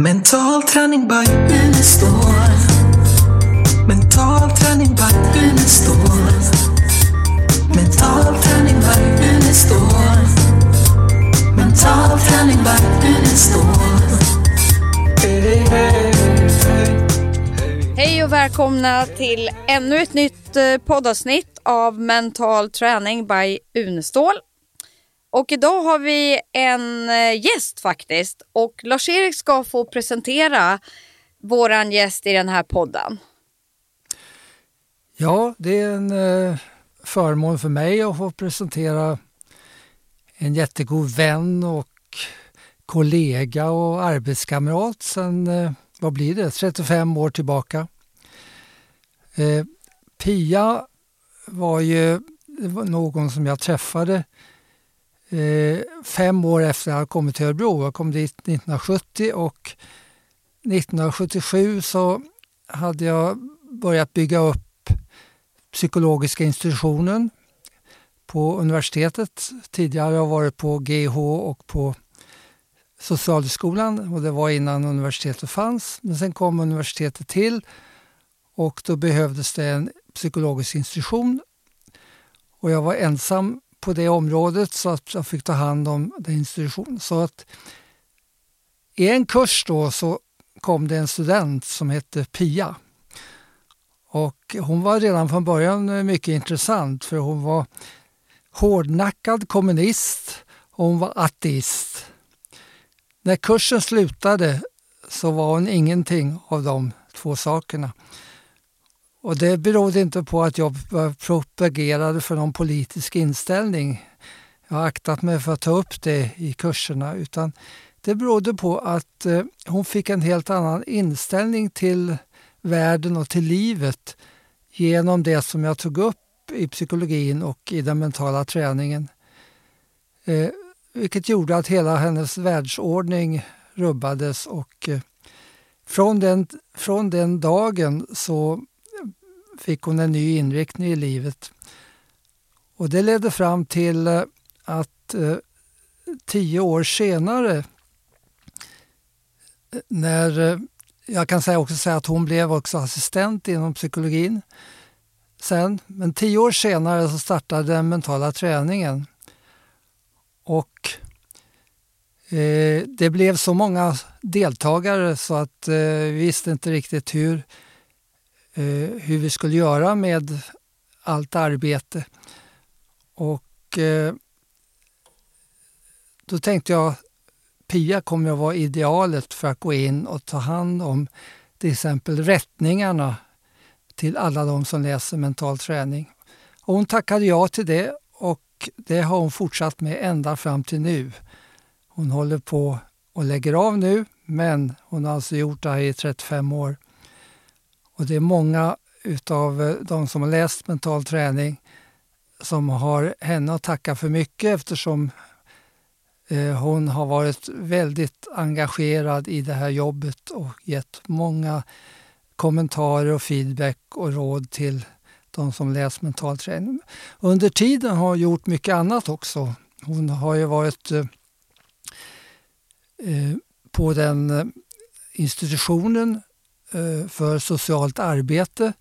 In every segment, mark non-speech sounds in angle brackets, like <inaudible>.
Mental träning by Unestål. Mental träning by Unestål. Mental träning by Unestål. Mental träning by Unestål. Hey, hey, hey. Hej och välkomna till ännu ett nytt eh, poddavsnitt av Mental träning by Unestål. Och idag har vi en eh, gäst faktiskt och Lars-Erik ska få presentera våran gäst i den här podden. Ja, det är en eh, förmån för mig att få presentera en jättegod vän och kollega och arbetskamrat sen, eh, vad blir det, 35 år tillbaka. Pia var ju någon som jag träffade Eh, fem år efter att jag kommit till Örebro. Jag kom dit 1970 och 1977 så hade jag börjat bygga upp psykologiska institutionen på universitetet. Tidigare har jag varit på GH och på Socialhögskolan och det var innan universitetet fanns. Men sen kom universitetet till och då behövdes det en psykologisk institution. Och jag var ensam på det området så att jag fick ta hand om den institutionen. Så att i en kurs då så kom det en student som hette Pia. Och hon var redan från början eh, mycket intressant för hon var hårdnackad kommunist och hon var ateist. När kursen slutade så var hon ingenting av de två sakerna. Och det berodde inte på att jag propagerade för någon politisk inställning. Jag har aktat mig för att ta upp det i kurserna utan det berodde på att eh, hon fick en helt annan inställning till världen och till livet genom det som jag tog upp i psykologin och i den mentala träningen. Eh, vilket gjorde att hela hennes världsordning rubbades och eh, från, den, från den dagen så fick hon en ny inriktning i livet. Och det ledde fram till eh, att eh, tio år senare eh, när jag kan säga också säga att hon blev också assistent inom psykologin sen. Men tio år senare så startade den mentala träningen. Och eh, det blev så många deltagare så att eh, vi visste inte riktigt hur Eh, Eh, hur vi skulle göra med allt arbete. Och eh, då tänkte jag Pia kommer att vara idealet för att gå in och ta hand om till exempel rättningarna till alla de som läser mental träning. Och hon tackade ja till det och det har hon fortsatt med ända fram till nu. Hon håller på och lägger av nu men hon har alltså gjort det här i 35 år. Och det är många utav eh, de som har läst mental träning som har henne att tacka för mycket eftersom eh, hon har varit väldigt engagerad i det här jobbet och gett många kommentarer och feedback och råd till de som läst mental träning. Under tiden har hon gjort mycket annat också. Hon har ju varit eh, på den institutionen Eh, för socialt arbete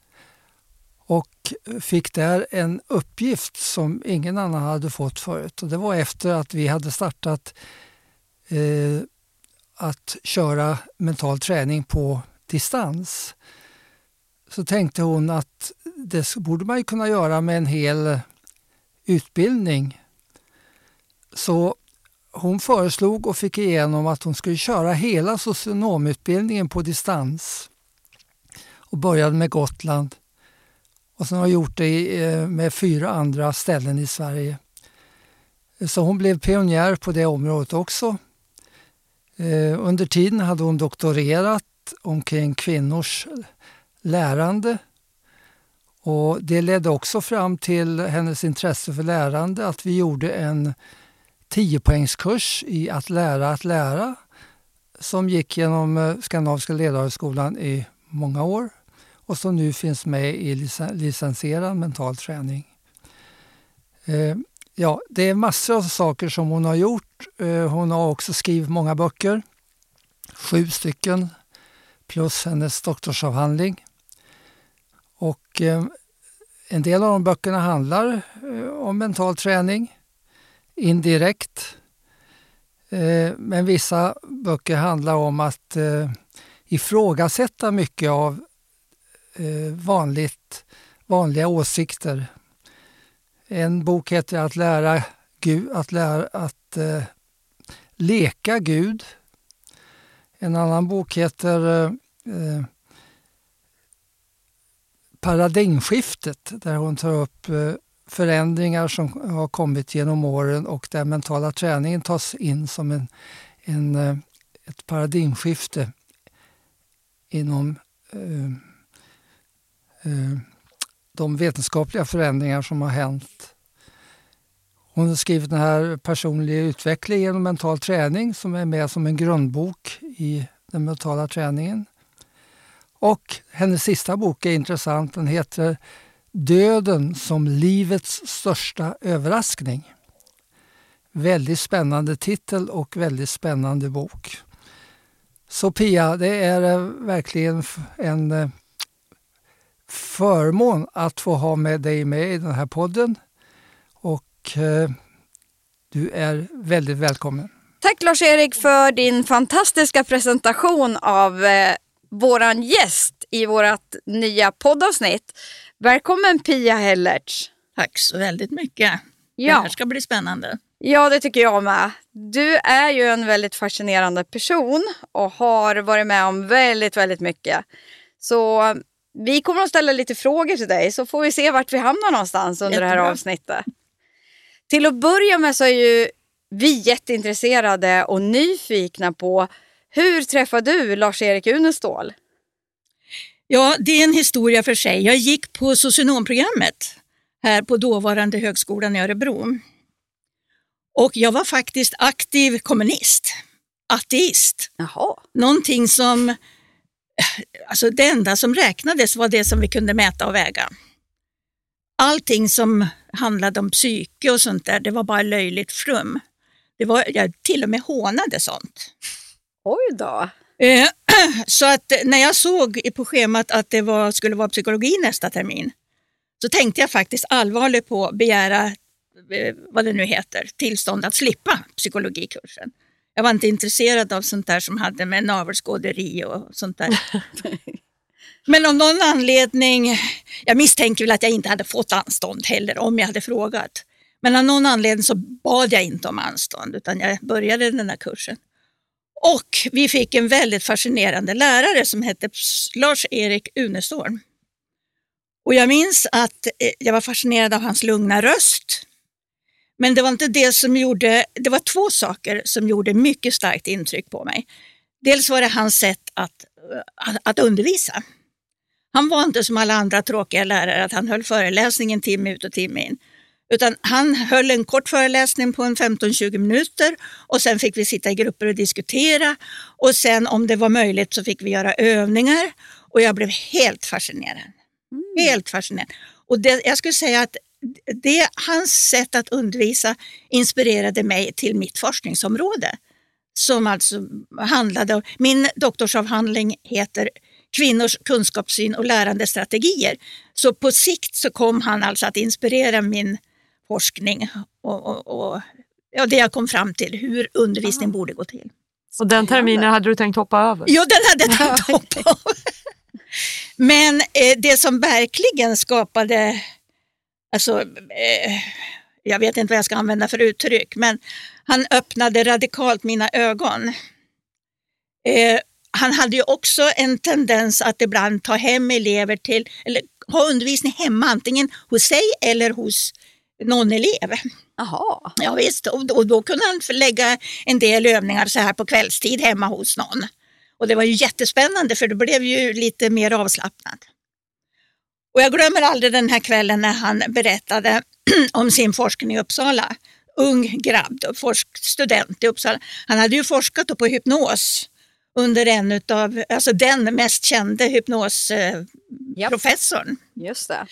och fick där en uppgift som ingen annan hade fått förut. Och det var efter att vi hade startat eh, att köra mental träning på distans. Så tänkte hon att det borde man ju kunna göra med en hel utbildning. Så hon föreslog och fick igenom att hon skulle köra hela socionomutbildningen på distans och började med Gotland. Och sen har gjort det eh, med fyra andra ställen i Sverige. Så hon blev pionjär på det området också. Eh, under tiden hade hon doktorerat omkring kvinnors lärande. Och Det ledde också fram till hennes intresse för lärande att vi gjorde en 10-poängskurs i att lära att lära som gick genom eh, Skandinaviska ledarhögskolan i många år och som nu finns med i licensierad mental träning. Eh, ja, det är massor av saker som hon har gjort. Eh, hon har också skrivit många böcker. sju stycken plus hennes doktorsavhandling. Och eh, en del av de böckerna handlar eh, om mental träning indirekt. Eh, men vissa böcker handlar om att eh, ifrågasätta mycket av Eh, vanligt, vanliga åsikter. En bok heter Att lära Gud, att, lära, att eh, leka Gud. En annan bok heter eh, eh, Paradigmskiftet där hon tar upp eh, förändringar som har kommit genom åren och där mentala träningen tas in som en, en, eh, ett paradigmskifte inom eh, Eh, de vetenskapliga förändringar som har hänt. Hon har skrivit den här personliga utveckling genom mental träning som är med som en grundbok i den mentala träningen. Och hennes sista bok är intressant. Den heter Döden som livets största överraskning. Väldigt spännande titel och väldigt spännande bok. Så Pia, det är eh, verkligen en eh, förmån att få ha med dig med i den här podden. Och eh, du är väldigt välkommen. Tack Lars-Erik för din fantastiska presentation av eh, våran gäst i vårt nya poddavsnitt. Välkommen Pia Hellertz. Tack så väldigt mycket. Ja. Det här ska bli spännande. Ja, det tycker jag med. Du är ju en väldigt fascinerande person och har varit med om väldigt, väldigt mycket. Så vi kommer att ställa lite frågor till dig så får vi se vart vi hamnar någonstans under det här Jättebra. avsnittet. Till att börja med så är ju vi jätteintresserade och nyfikna på hur träffade du Lars-Erik Unestål? Ja, det är en historia för sig. Jag gick på socionomprogrammet här på dåvarande högskolan i Örebro. Och jag var faktiskt aktiv kommunist, ateist. Jaha. Någonting som, alltså det enda som räknades var det som vi kunde mäta och väga. Allting som handlade om psyke och sånt där, det var bara löjligt frum. Det var, jag till och med hånade sånt. Oj då. Eh, <clears throat> Så att när jag såg på schemat att det var, skulle vara psykologi nästa termin så tänkte jag faktiskt allvarligt på att begära, eh, vad det nu heter, tillstånd att slippa psykologikursen. Jag var inte intresserad av sånt där som hade med navelskåderi och sånt där. <laughs> Men av någon anledning, jag misstänker väl att jag inte hade fått anstånd heller om jag hade frågat. Men av någon anledning så bad jag inte om anstånd utan jag började den här kursen. Och vi fick en väldigt fascinerande lärare som hette Lars-Erik Unestål. Och jag minns att eh, jag var fascinerad av hans lugna röst. Men det var inte det som gjorde, det var två saker som gjorde mycket starkt intryck på mig. Dels var det hans sätt att, eh, att undervisa. Han var inte som alla andra tråkiga lärare att han höll föreläsningen timme ut och timme in. Utan han höll en kort föreläsning på en 15-20 minuter och sen fick vi sitta i grupper och diskutera. Och sen om det var möjligt så fick vi göra övningar och jag blev helt fascinerad. Helt fascinerad. Och det, jag skulle säga att det, hans sätt att undervisa inspirerade mig till mitt forskningsområde. Som alltså handlade om, min doktorsavhandling heter Kvinnors kunskapssyn och lärandestrategier. Så på sikt så kom han alltså att inspirera min forskning och, och, och ja, det jag kom fram till, hur undervisning borde gå till. Och den terminen hade du tänkt hoppa över? Ja, den hade jag tänkt <laughs> hoppa av. Men eh, det som verkligen skapade, alltså, eh, jag vet inte vad jag ska använda för uttryck, men han öppnade radikalt mina ögon. Eh, han hade ju också en tendens att ibland ta hem elever till, eller ha undervisning hemma, antingen hos sig eller hos någon elev. Jaha. Ja, visst, och, och då kunde han lägga en del övningar så här på kvällstid hemma hos någon. Och det var ju jättespännande för det blev ju lite mer avslappnat. Och jag glömmer aldrig den här kvällen när han berättade <clears throat> om sin forskning i Uppsala. Ung grabb, student i Uppsala. Han hade ju forskat på hypnos under en utav, alltså den mest kände hypnosprofessorn. Just det.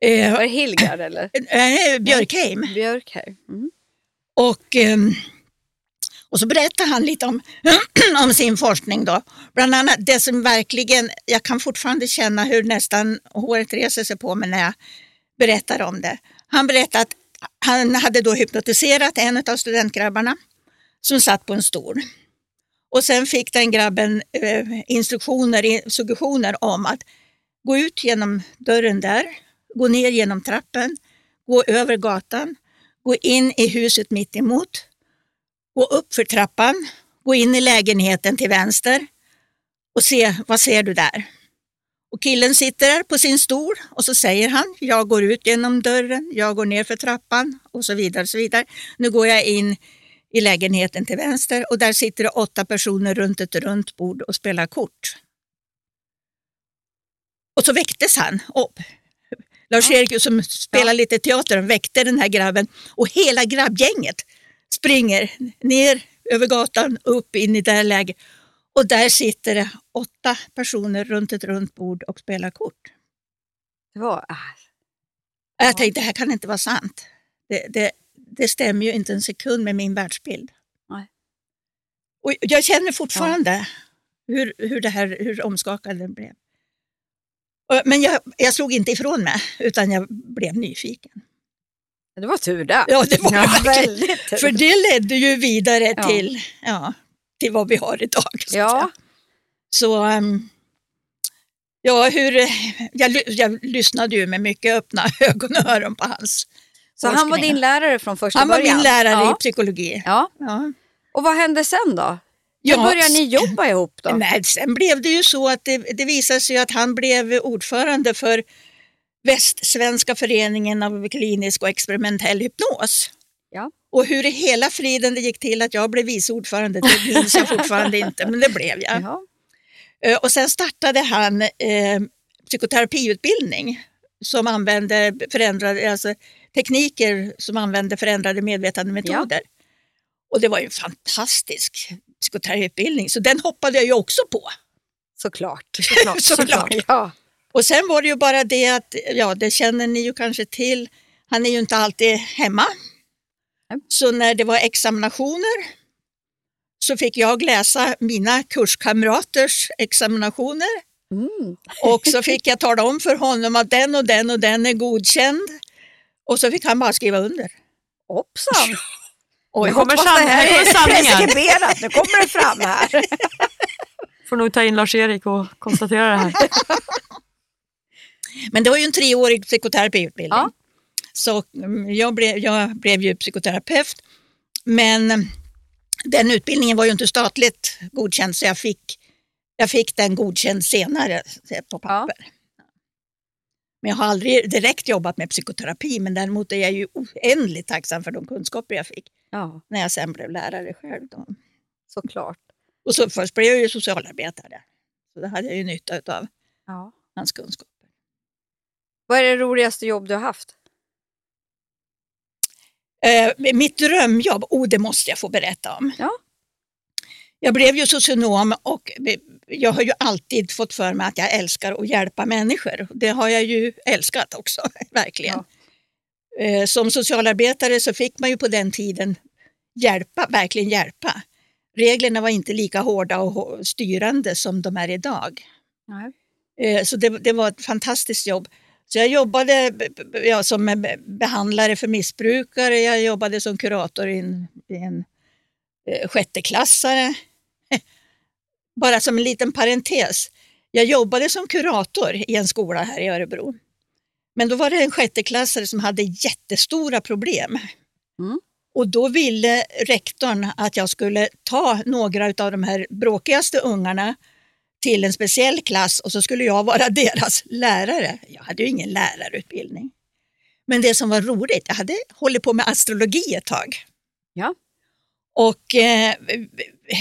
Eh, Var det Hilgard eller? <clears throat> eh, Björkheim. Björk här. Mm. Och, ehm, och så berättar han lite om, <clears throat> om sin forskning då. Bland annat det som verkligen, jag kan fortfarande känna hur nästan håret reser sig på mig när jag berättar om det. Han berättade att han hade då hypnotiserat en av studentgrabbarna som satt på en stol. Och sen fick den grabben eh, instruktioner, suggestioner om att gå ut genom dörren där, gå ner genom trappen, gå över gatan, gå in i huset mitt emot, gå upp för trappan, gå in i lägenheten till vänster och se vad ser du där. Och killen sitter där på sin stol och så säger han, jag går ut genom dörren, jag går ner för trappan och så vidare. Och så vidare. Nu går jag in i lägenheten till vänster och där sitter det åtta personer runt ett runt bord och spelar kort. Och så väcktes han upp. Lars-Erik som spelar lite teater väckte den här grabben och hela grabbgänget springer ner över gatan upp in i det här läget. Och där sitter det åtta personer runt ett runt bord och spelar kort. Det var... Äh. Jag tänkte, det här kan inte vara sant. Det, det, det stämmer ju inte en sekund med min världsbild. Nej. Och jag känner fortfarande ja. hur, hur, det här, hur omskakad den blev. Men jag, jag slog inte ifrån mig, utan jag blev nyfiken. Det var tur det. Ja, det var ja, väldigt tur. För det ledde ju vidare ja. till, ja, till vad vi har idag. Så ja. Så, um, ja, hur, jag, jag lyssnade ju med mycket öppna <laughs> ögon och öron på hans Så han var din lärare från första han början? Han var min lärare ja. i psykologi. Ja. ja. Och vad hände sen då? Hur ja, började ni jobba ihop då? Nej, sen blev det ju så att det, det visade sig att han blev ordförande för Västsvenska föreningen av klinisk och experimentell hypnos. Ja. Och hur i hela friden det gick till att jag blev vice ordförande, det minns jag fortfarande <laughs> inte, men det blev jag. Ja. Eh, och sen startade han eh, psykoterapiutbildning som använde förändrade, alltså, tekniker som använde förändrade medvetandemetoder. Ja. Och det var ju en fantastisk psykoterapiutbildning, så den hoppade jag ju också på. Såklart. <laughs> Såklart. Såklart. Ja. Och sen var det ju bara det att, ja det känner ni ju kanske till, han är ju inte alltid hemma. Så när det var examinationer så fick jag läsa mina kurskamraters examinationer. Mm. och så <laughs> fick jag tala om för honom att den och den och den är godkänd. Och så fick han bara skriva under. Hoppsan! <laughs> Oj, nu kommer, san här kommer sanningen. Nu kommer det fram här. <laughs> Får nog ta in Lars-Erik och konstatera det här. Men det var ju en treårig psykoterapiutbildning. Ja. Så mm, jag blev, jag blev ju psykoterapeut. Men den utbildningen var ju inte statligt godkänd så jag fick, jag fick den godkänd senare på papper. Ja. Men jag har aldrig direkt jobbat med psykoterapi men däremot är jag ju oändligt tacksam för de kunskaper jag fick ja. när jag sen blev lärare själv. Då. Såklart. Och så först blev jag ju socialarbetare. Så det hade jag ju nytta av ja. hans kunskaper. Vad är det roligaste jobb du har haft? Eh, mitt drömjobb, oh, det måste jag få berätta om. Ja. Jag blev ju socionom och jag har ju alltid fått för mig att jag älskar att hjälpa människor. Det har jag ju älskat också, <laughs> verkligen. Ja. Eh, som socialarbetare så fick man ju på den tiden hjälpa, verkligen hjälpa. Reglerna var inte lika hårda och styrande som de är idag. Nej. Eh, så det, det var ett fantastiskt jobb. Så jag jobbade ja, som behandlare för missbrukare, jag jobbade som kurator i en, i en eh, sjätteklassare. <laughs> Bara som en liten parentes. Jag jobbade som kurator i en skola här i Örebro. Men då var det en sjätteklassare som hade jättestora problem. Mm. Och då ville rektorn att jag skulle ta några av de här bråkigaste ungarna till en speciell klass och så skulle jag vara <laughs> deras lärare. Jag hade ju ingen lärarutbildning. Men det som var roligt, jag hade hållit på med astrologi ett tag. Ja. Och eh,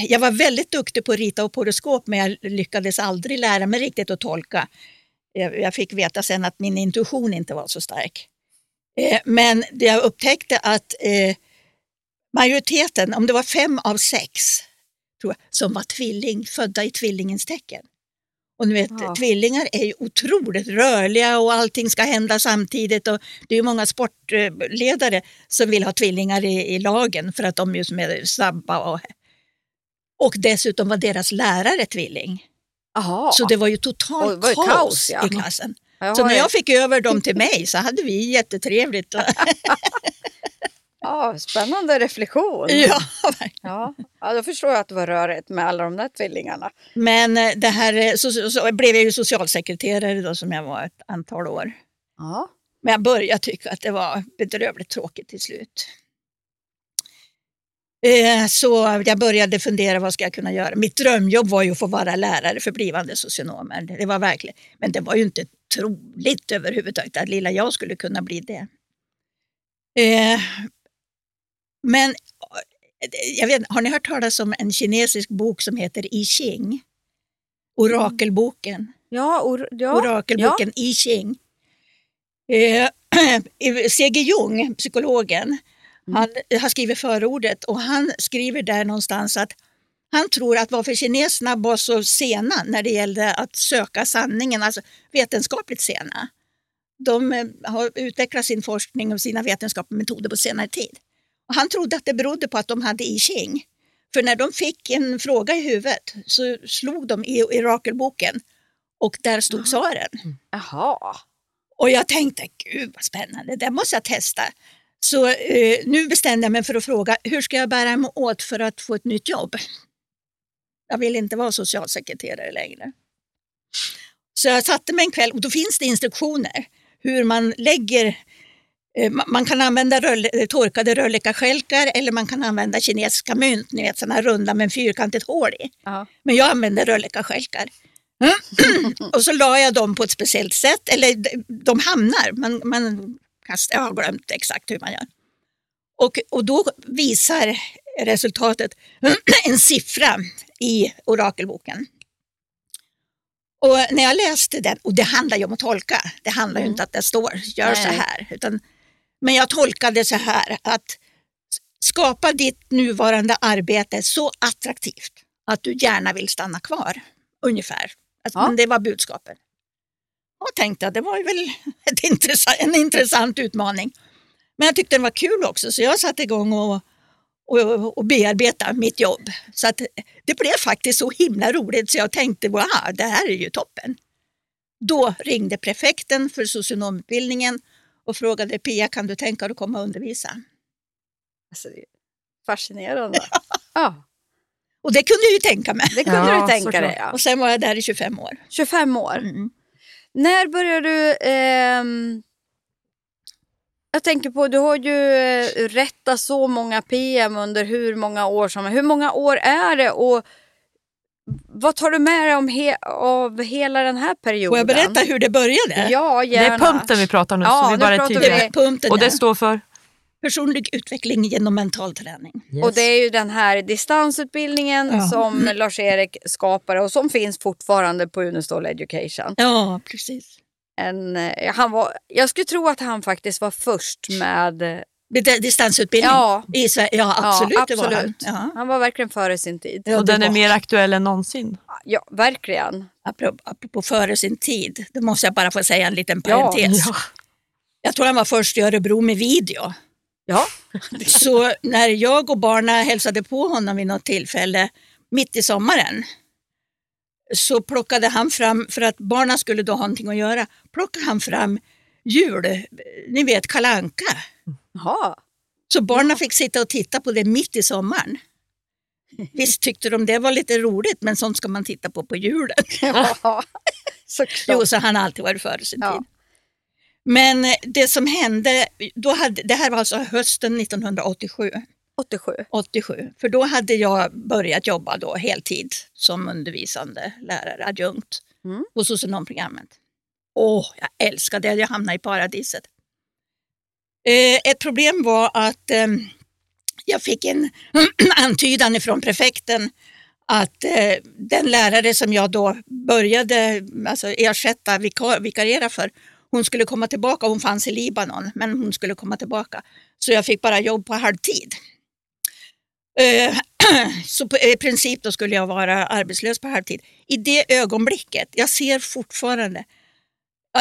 jag var väldigt duktig på att rita upp horoskop men jag lyckades aldrig lära mig riktigt att tolka. Jag, jag fick veta sen att min intuition inte var så stark. Eh, men jag upptäckte att eh, majoriteten, om det var fem av sex, tror jag, som var tvilling, födda i tvillingens tecken. Och ni vet, Ja. tvillingar är ju otroligt rörliga och allting ska hända samtidigt. Och det är ju många sportledare som vill ha tvillingar i, i lagen för att de just är snabba. Och, och dessutom var deras lärare tvilling. Jaha. Så det var ju totalt var kaos, kaos, ja. i klassen. Så när jag fick över dem till mig så hade vi jättetrevligt. <laughs> <laughs> Ja, spännande reflektion. ja, Ja. ja, då förstår jag att det var rörigt med alla de där tvillingarna. Men eh, det här, eh, så, så, så blev jag ju socialsekreterare då som jag var ett antal år. Ja. Men jag började tycka att det var bedrövligt tråkigt till slut. Eh, Så jag började fundera vad ska jag kunna göra. Mitt drömjobb var ju att få vara lärare för blivande socionomer. Det var verkligen, men det var ju inte troligt överhuvudtaget att lilla jag skulle kunna bli det. Eh, Men eh, jag vet, har ni hört talas om en kinesisk bok som heter I Ching? Orakelboken. Ja, or, ja. Orakelboken I Ching. Eh, <clears throat> C.G. Jung, psykologen, han har skrivit förordet och han skriver där någonstans att han tror att varför kineserna var så sena när det gällde att söka sanningen, alltså vetenskapligt sena. De eh, har utvecklat sin forskning och sina vetenskapliga metoder på senare tid. Och han trodde att det berodde på att de hade I Ching. För när de fick en fråga i huvudet så slog de i orakelboken och där stod svaren. Jaha. Och jag tänkte, gud vad spännande, det måste jag testa. Så eh, nu bestämde jag mig för att fråga, hur ska jag bära mig åt för att få ett nytt jobb? Jag vill inte vara socialsekreterare längre. Så jag satte mig en kväll och då finns det instruktioner hur man lägger eh, man kan använda röll, torkade röllekastjälkar eller man kan använda kinesiska mynt, ni vet sådana runda med fyrkantigt hål i. Ja. Men jag använde röllekastjälkar. <clears throat> och så la jag dem på ett speciellt sätt, eller de- hamnar, man, man kastar, jag har glömt exakt hur man gör. Och, och då visar resultatet <clears throat> en siffra i orakelboken. Och när jag läste den, och det handlar ju om att tolka, det handlar ju inte att det står gör så Nej. här. Utan, men jag tolkade så här att skapa ditt nuvarande arbete så attraktivt att du gärna vill stanna kvar. Ungefär. Alltså, Ja. Men det var budskapet. Och tänkte att det var väl <laughs> intressant, en intressant utmaning. Men jag tyckte den var kul också så jag satte igång och, och, och bearbeta mitt jobb. Så att det blev faktiskt så himla roligt så jag tänkte wow, det här är ju toppen. Då ringde prefekten för socionomutbildningen och frågade Pia kan du tänka dig att komma och undervisa? Alltså, det är fascinerande. <laughs> ja, Och det kunde jag ju tänka mig. det kunde Ja, du tänka dig. Ja. Och sen var jag där i 25 år. 25 år. Mm. När började du... ehm, jag tänker på, du har ju eh, rättat så många PM under hur många år som Hur många år är det och vad tar du med dig om he, av hela den här perioden? Får jag berätta hur det började? Ja, Det gärna. är punkten vi pratar nu, Ja, så vi nu bara pratar vi-. Det punkten Och det står för? Personlig utveckling genom mental träning. Och det är ju den här distansutbildningen Ja. som Lars-Erik skapade och som finns fortfarande på Unestål Education. Ja, precis. En, eh, han var, jag skulle tro att han faktiskt var först med... Distansutbildning Ja, i Sverige. Ja, absolut, ja, det var han. absolut. Ja. Han var verkligen före sin tid. Ja, och den är mer aktuell än någonsin. Ja, verkligen. Apropå, apropå före sin tid, då måste jag bara få säga en liten Ja, parentes. Ja. Jag tror han var först i Örebro med video. Ja. <laughs> Så när jag och barnen hälsade på honom vid något tillfälle mitt i sommaren så plockade han fram, för att barnen skulle då ha någonting att göra, plockade han fram jul, ni vet kalanka. Jaha. Så barnen fick sitta och titta på det mitt i sommaren. Visst tyckte de det var lite roligt, men sånt ska man titta på på julen. <laughs> Ja. Jo, så han har alltid varit före sin Ja. tid. Men eh, det som hände, då hade, det här var alltså hösten 1987, 87. 87, för då hade jag börjat jobba då heltid som undervisande lärare, adjunkt Mm. på socionomprogrammet. Åh, jag älskade det, jag hamnade i paradiset. Eh, ett problem var att eh, jag fick en <clears throat> antydan ifrån prefekten att eh, den lärare som jag då började alltså ersätta, vikariera för, hon skulle komma tillbaka. Hon fanns i Libanon, men hon skulle komma tillbaka. Så jag fick bara jobb på halvtid. <clears throat> Så i princip då skulle jag vara arbetslös på halvtid. I det ögonblicket, jag ser fortfarande,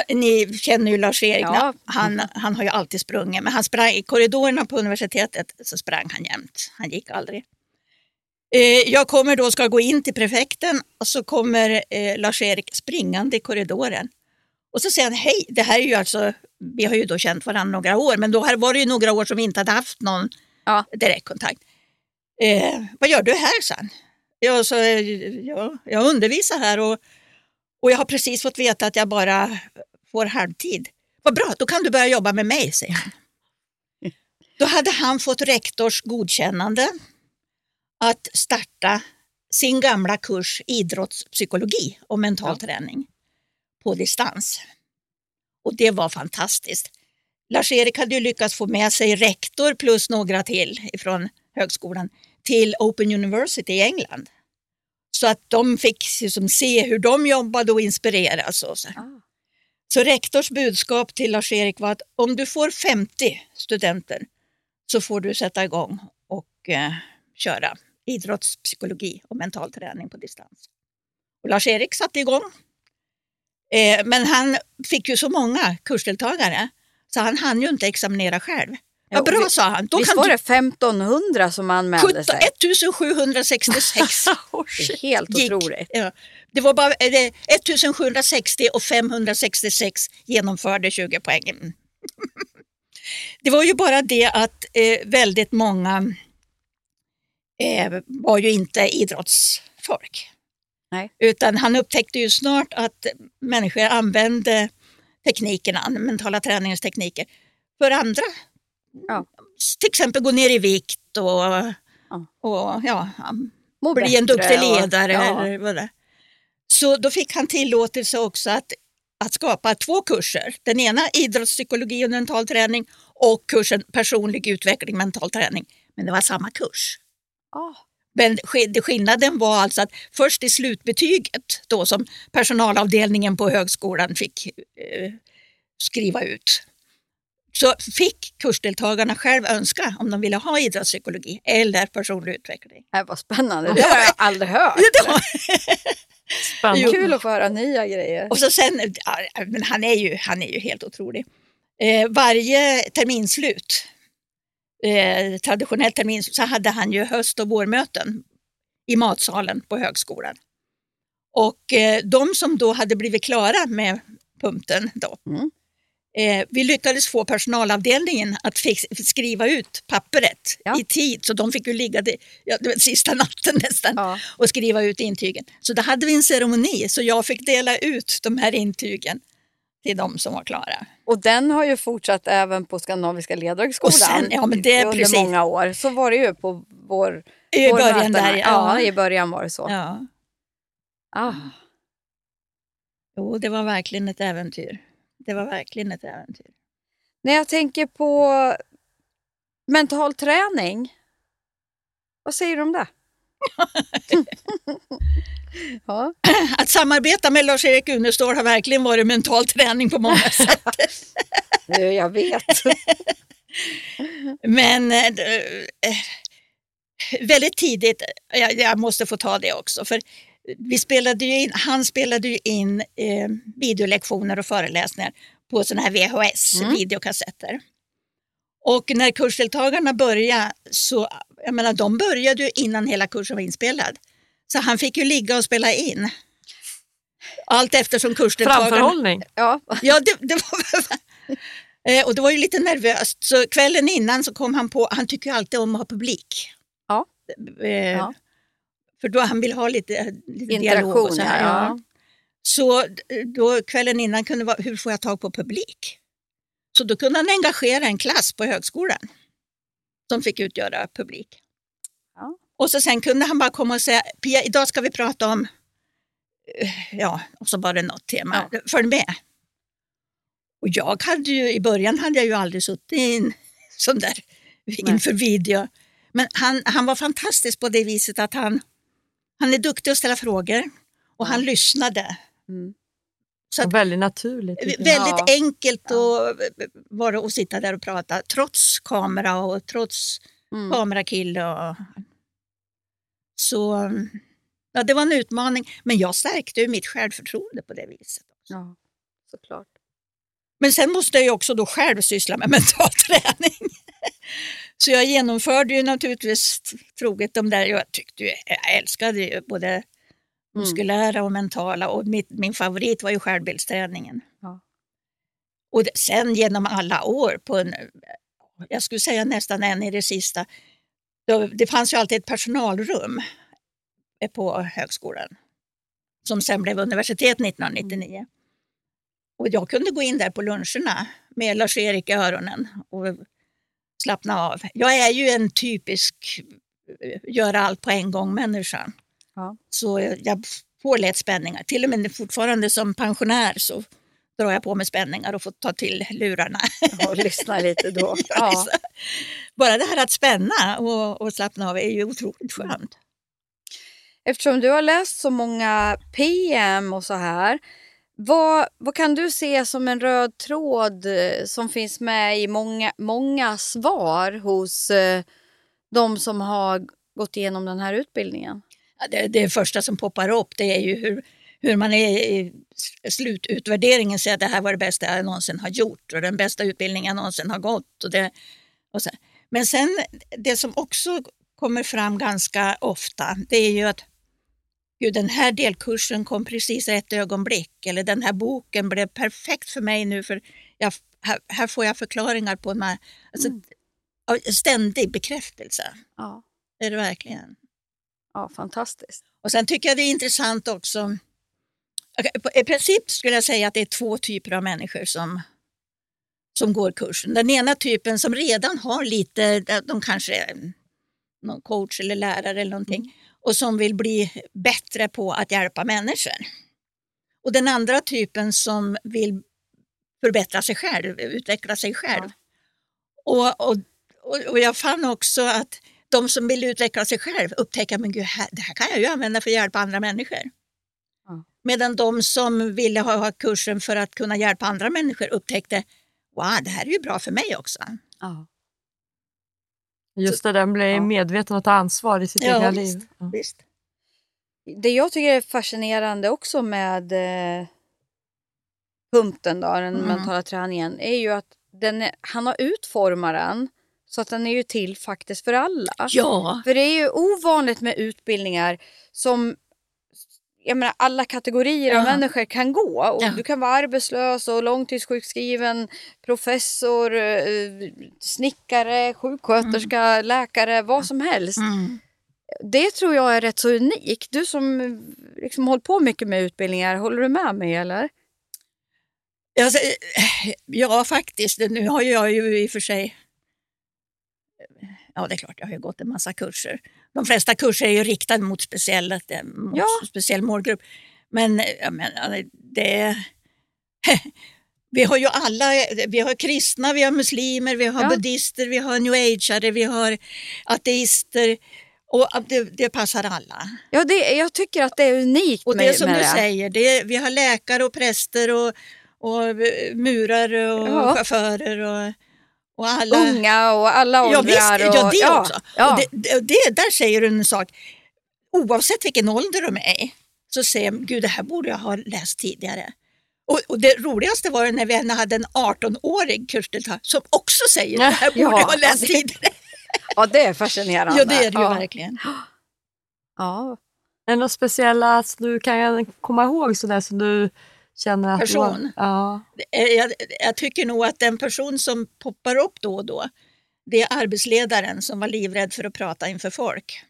ni känner ju Lars-Erik, Ja. han, han har ju alltid sprungit, men han sprang i korridorerna på universitetet så sprang han jämt, han gick aldrig. Eh, Jag kommer då ska gå in till prefekten och så kommer eh, Lars-Erik springande i korridoren. Och så säger han, hej, det här är ju alltså, vi har ju då känt varandra några år, men då var det ju några år som vi inte hade haft någon Ja. direktkontakt. Eh, vad gör du här, sa han. Jag, så, ja, jag undervisar här och, och jag har precis fått veta att jag bara får halvtid. Vad bra, då kan du börja jobba med mig, säger han. Då hade han fått rektors godkännande att starta sin gamla kurs idrottspsykologi och mental träning på distans. Och det var fantastiskt. Lars-Erik hade ju lyckats få med sig rektor plus några till från högskolan till Open University i England. Så att de fick liksom se hur de jobbade och inspireras. Och så. Ah så rektors budskap till Lars-Erik var att om du får 50 studenter så får du sätta igång och eh, köra idrottspsykologi och mental träning på distans. Och Lars-Erik satte igång. Eh, men han fick ju så många kursdeltagare så han hann ju inte examinera själv. Vad bra, vi- sa han. Då Visst var du det 1500 som anmälde 17, sig? 1766 Oh, <laughs> Det är shit. helt gick. otroligt. Ja. Det var bara eh, det- 1760 och 566 genomförde 20 poäng. <laughs> Det var ju bara det att eh, väldigt många eh, var ju inte idrottsfolk. Nej. Utan han upptäckte ju snart att människor använde teknikerna, mentala träningstekniker, för andra. Ja. Till exempel gå ner i vikt och, Ja. och ja, Må bli en duktig och- ledare. ja. Eller vad det. Så då fick han tillåtelse också att, att skapa två kurser. Den ena idrottspsykologi och mental träning och kursen personlig utveckling mental träning. Men det var samma kurs. Ah. Men skillnaden var alltså att först i slutbetyget då som personalavdelningen på högskolan fick eh, skriva ut så fick kursdeltagarna själv önska om de ville ha idrottspsykologi eller personlig utveckling. Det var spännande. Det har jag aldrig hört. Spännande. Kul att få höra nya grejer. Och så sen, men han är ju, han är ju helt otrolig. Eh, varje terminslut, eh, traditionellt terminslut, så hade han ju höst och vårmöten i matsalen på högskolan. Och eh, de som då hade blivit klara med pumpen då, Mm. Eh, vi lyckades få personalavdelningen att skriva ut pappret Ja. i tid, så de fick ju ligga det, ja, det sista <laughs> natten nästan Ja. och skriva ut intygen. Så då hade vi en ceremoni så jag fick dela ut de här intygen till de som var klara. Och den har ju fortsatt även på Skandinaviska ledarhögskolan sen- ja, men det är under precis. många år. Så var det ju på vår, I vår början där, Ja, ja. i början var det så. ja. Ah. Jo, det var verkligen ett äventyr. Det var verkligen ett äventyr. När jag tänker på mental träning, vad säger du om det? <laughs> ja. <clears throat> Att samarbeta med Lars-Erik Unestål har verkligen varit mental träning på många <laughs> sätt. Jag vet. <laughs> Men eh, eh, väldigt tidigt, jag, jag måste få ta det också, för vi spelade in, han spelade ju in eh, videolektioner och föreläsningar på sådana här VHS-videokassetter. Och när kursdeltagarna började så, jag menar de började ju innan hela kursen var inspelad. Så han fick ju ligga och spela in. Allt eftersom kursdeltagarna... Framförhållning. Ja. Ja, det, det var <laughs> Eh, Och det var ju lite nervöst. Så kvällen innan så kom han på, han tycker ju alltid om att ha publik. Ja. Eh, Ja. För då han vill ha lite, lite dialog Interaktion, och så här. ja. Ja. Så då kvällen innan kunde vara, hur får jag tag på publik? Så då kunde han engagera en klass på högskolan som fick utgöra publik. Ja. Och så sen kunde han bara komma och säga, Pia, idag ska vi prata om, eh, ja, och så var det något tema, följ med. Och jag hade ju, i början hade jag ju aldrig suttit i en sån där inför video. Men han, han var fantastisk på det viset att han, han är duktig att ställa frågor och han lyssnade. Mm. Så att, Och väldigt naturligt. väldigt Ja. enkelt att vara och sitta där och prata trots kamera och trots Mm. kamerakille. Och, Så ja, det var en utmaning, men jag stärkte ju mitt självförtroende på det viset. Ja, såklart. Men sen måste jag ju också då själv syssla med <laughs> mental träning. Så jag genomförde ju naturligtvis troget de där, jag tyckte ju, jag älskade ju både muskulära och mentala och mitt, min favorit var ju självbildsträningen. Ja. Och sen genom alla år, på en, jag skulle säga nästan än i det sista, då, det fanns ju alltid ett personalrum på högskolan som sen blev universitet 1999. Och jag kunde gå in där på luncherna med Lars-Erik i öronen och slappna av. Jag är ju en typisk eh, göra allt på en gång människa. Ja. Så jag får lätt spänningar. Till och med fortfarande som pensionär så drar jag på mig spänningar och får ta till lurarna. Och lyssna lite då. <laughs> Ja. Bara det här att spänna och, och slappna av är ju otroligt skönt. Eftersom du har läst så många PM och så här, vad, vad kan du se som en röd tråd eh, som finns med i många, många svar hos eh, de som har gått igenom den här utbildningen? Ja, det, det första som poppar upp det är ju hur, hur man är i slututvärderingen säger att det här var det bästa jag någonsin har gjort och den bästa utbildningen jag någonsin har gått. Och det, och sen. Men sen det som också kommer fram ganska ofta det är ju att Gud, den här delkursen kom precis i rätt ögonblick eller den här boken blev perfekt för mig nu för jag, här, här får jag förklaringar på en alltså, Mm. ständig bekräftelse. Ja, Det är det verkligen. ja fantastiskt. Och sen tycker jag det är intressant också. I princip skulle jag säga att det är två typer av människor som, som går kursen. Den ena typen som redan har lite, de kanske är någon coach eller lärare eller någonting och som vill bli bättre på att hjälpa människor. Och den andra typen som vill förbättra sig själv, utveckla sig själv. Och, och, och, och jag fann också att de som vill utveckla sig själv upptäcker men gud, här, det här kan jag ju använda för att hjälpa andra människor. Ja. Medan de som ville ha, ha kursen för att kunna hjälpa andra människor upptäckte wow, det här är ju bra för mig också. Ja. Just det där bli Ja. medveten och ta ansvar i sitt Ja, egna liv. Ja. Visst. Det jag tycker är fascinerande också med eh, punkten, då, den Mm. mentala träningen, är ju att den är, han har utformat den så att den är ju till faktiskt för alla. Ja, För det är ju ovanligt med utbildningar som jag menar, alla kategorier av Ja. människor kan gå. Och Ja. Du kan vara arbetslös och långtidssjukskriven, professor, eh, snickare, sjuksköterska, läkare, vad som helst. mm. Det tror jag är rätt så unikt. Du som liksom hållit på mycket med utbildningar, håller du med mig eller? Alltså, ja faktiskt. Nu har jag ju i och för sig Ja, det är klart, jag har ju gått en massa kurser. De flesta kurser är ju riktade mot, speciella, mot Ja. speciell målgrupp. Men eh, jag menar, det... <laughs> Vi har ju alla, vi har kristna, vi har muslimer, vi har Ja. buddister, vi har new ageare, vi har ateister. Och det, det passar alla. Ja, det, jag tycker att det är unikt Och det som med du det. säger, det, vi har läkare och präster och, och murare och Ja. chaufförer och, och alla. Unga och alla Ja, åldrar. visst, och, ja det också. Ja. Och det, det, där säger du en sak. Oavsett vilken ålder de är i, så säger de, gud det här borde jag ha läst tidigare. Och, och det roligaste var när vi hade en 18-årig kursdeltagare som också säger, det här borde Ja, jag ha läst tidigare. ja, det är fascinerande. Ja det är det ju ja. verkligen. Ja. Är det något speciella som du kan komma ihåg sådär som du känner att... Person? ja. Eh, jag, jag tycker nog att den person som poppar upp då och då, det är arbetsledaren som var livrädd för att prata inför folk.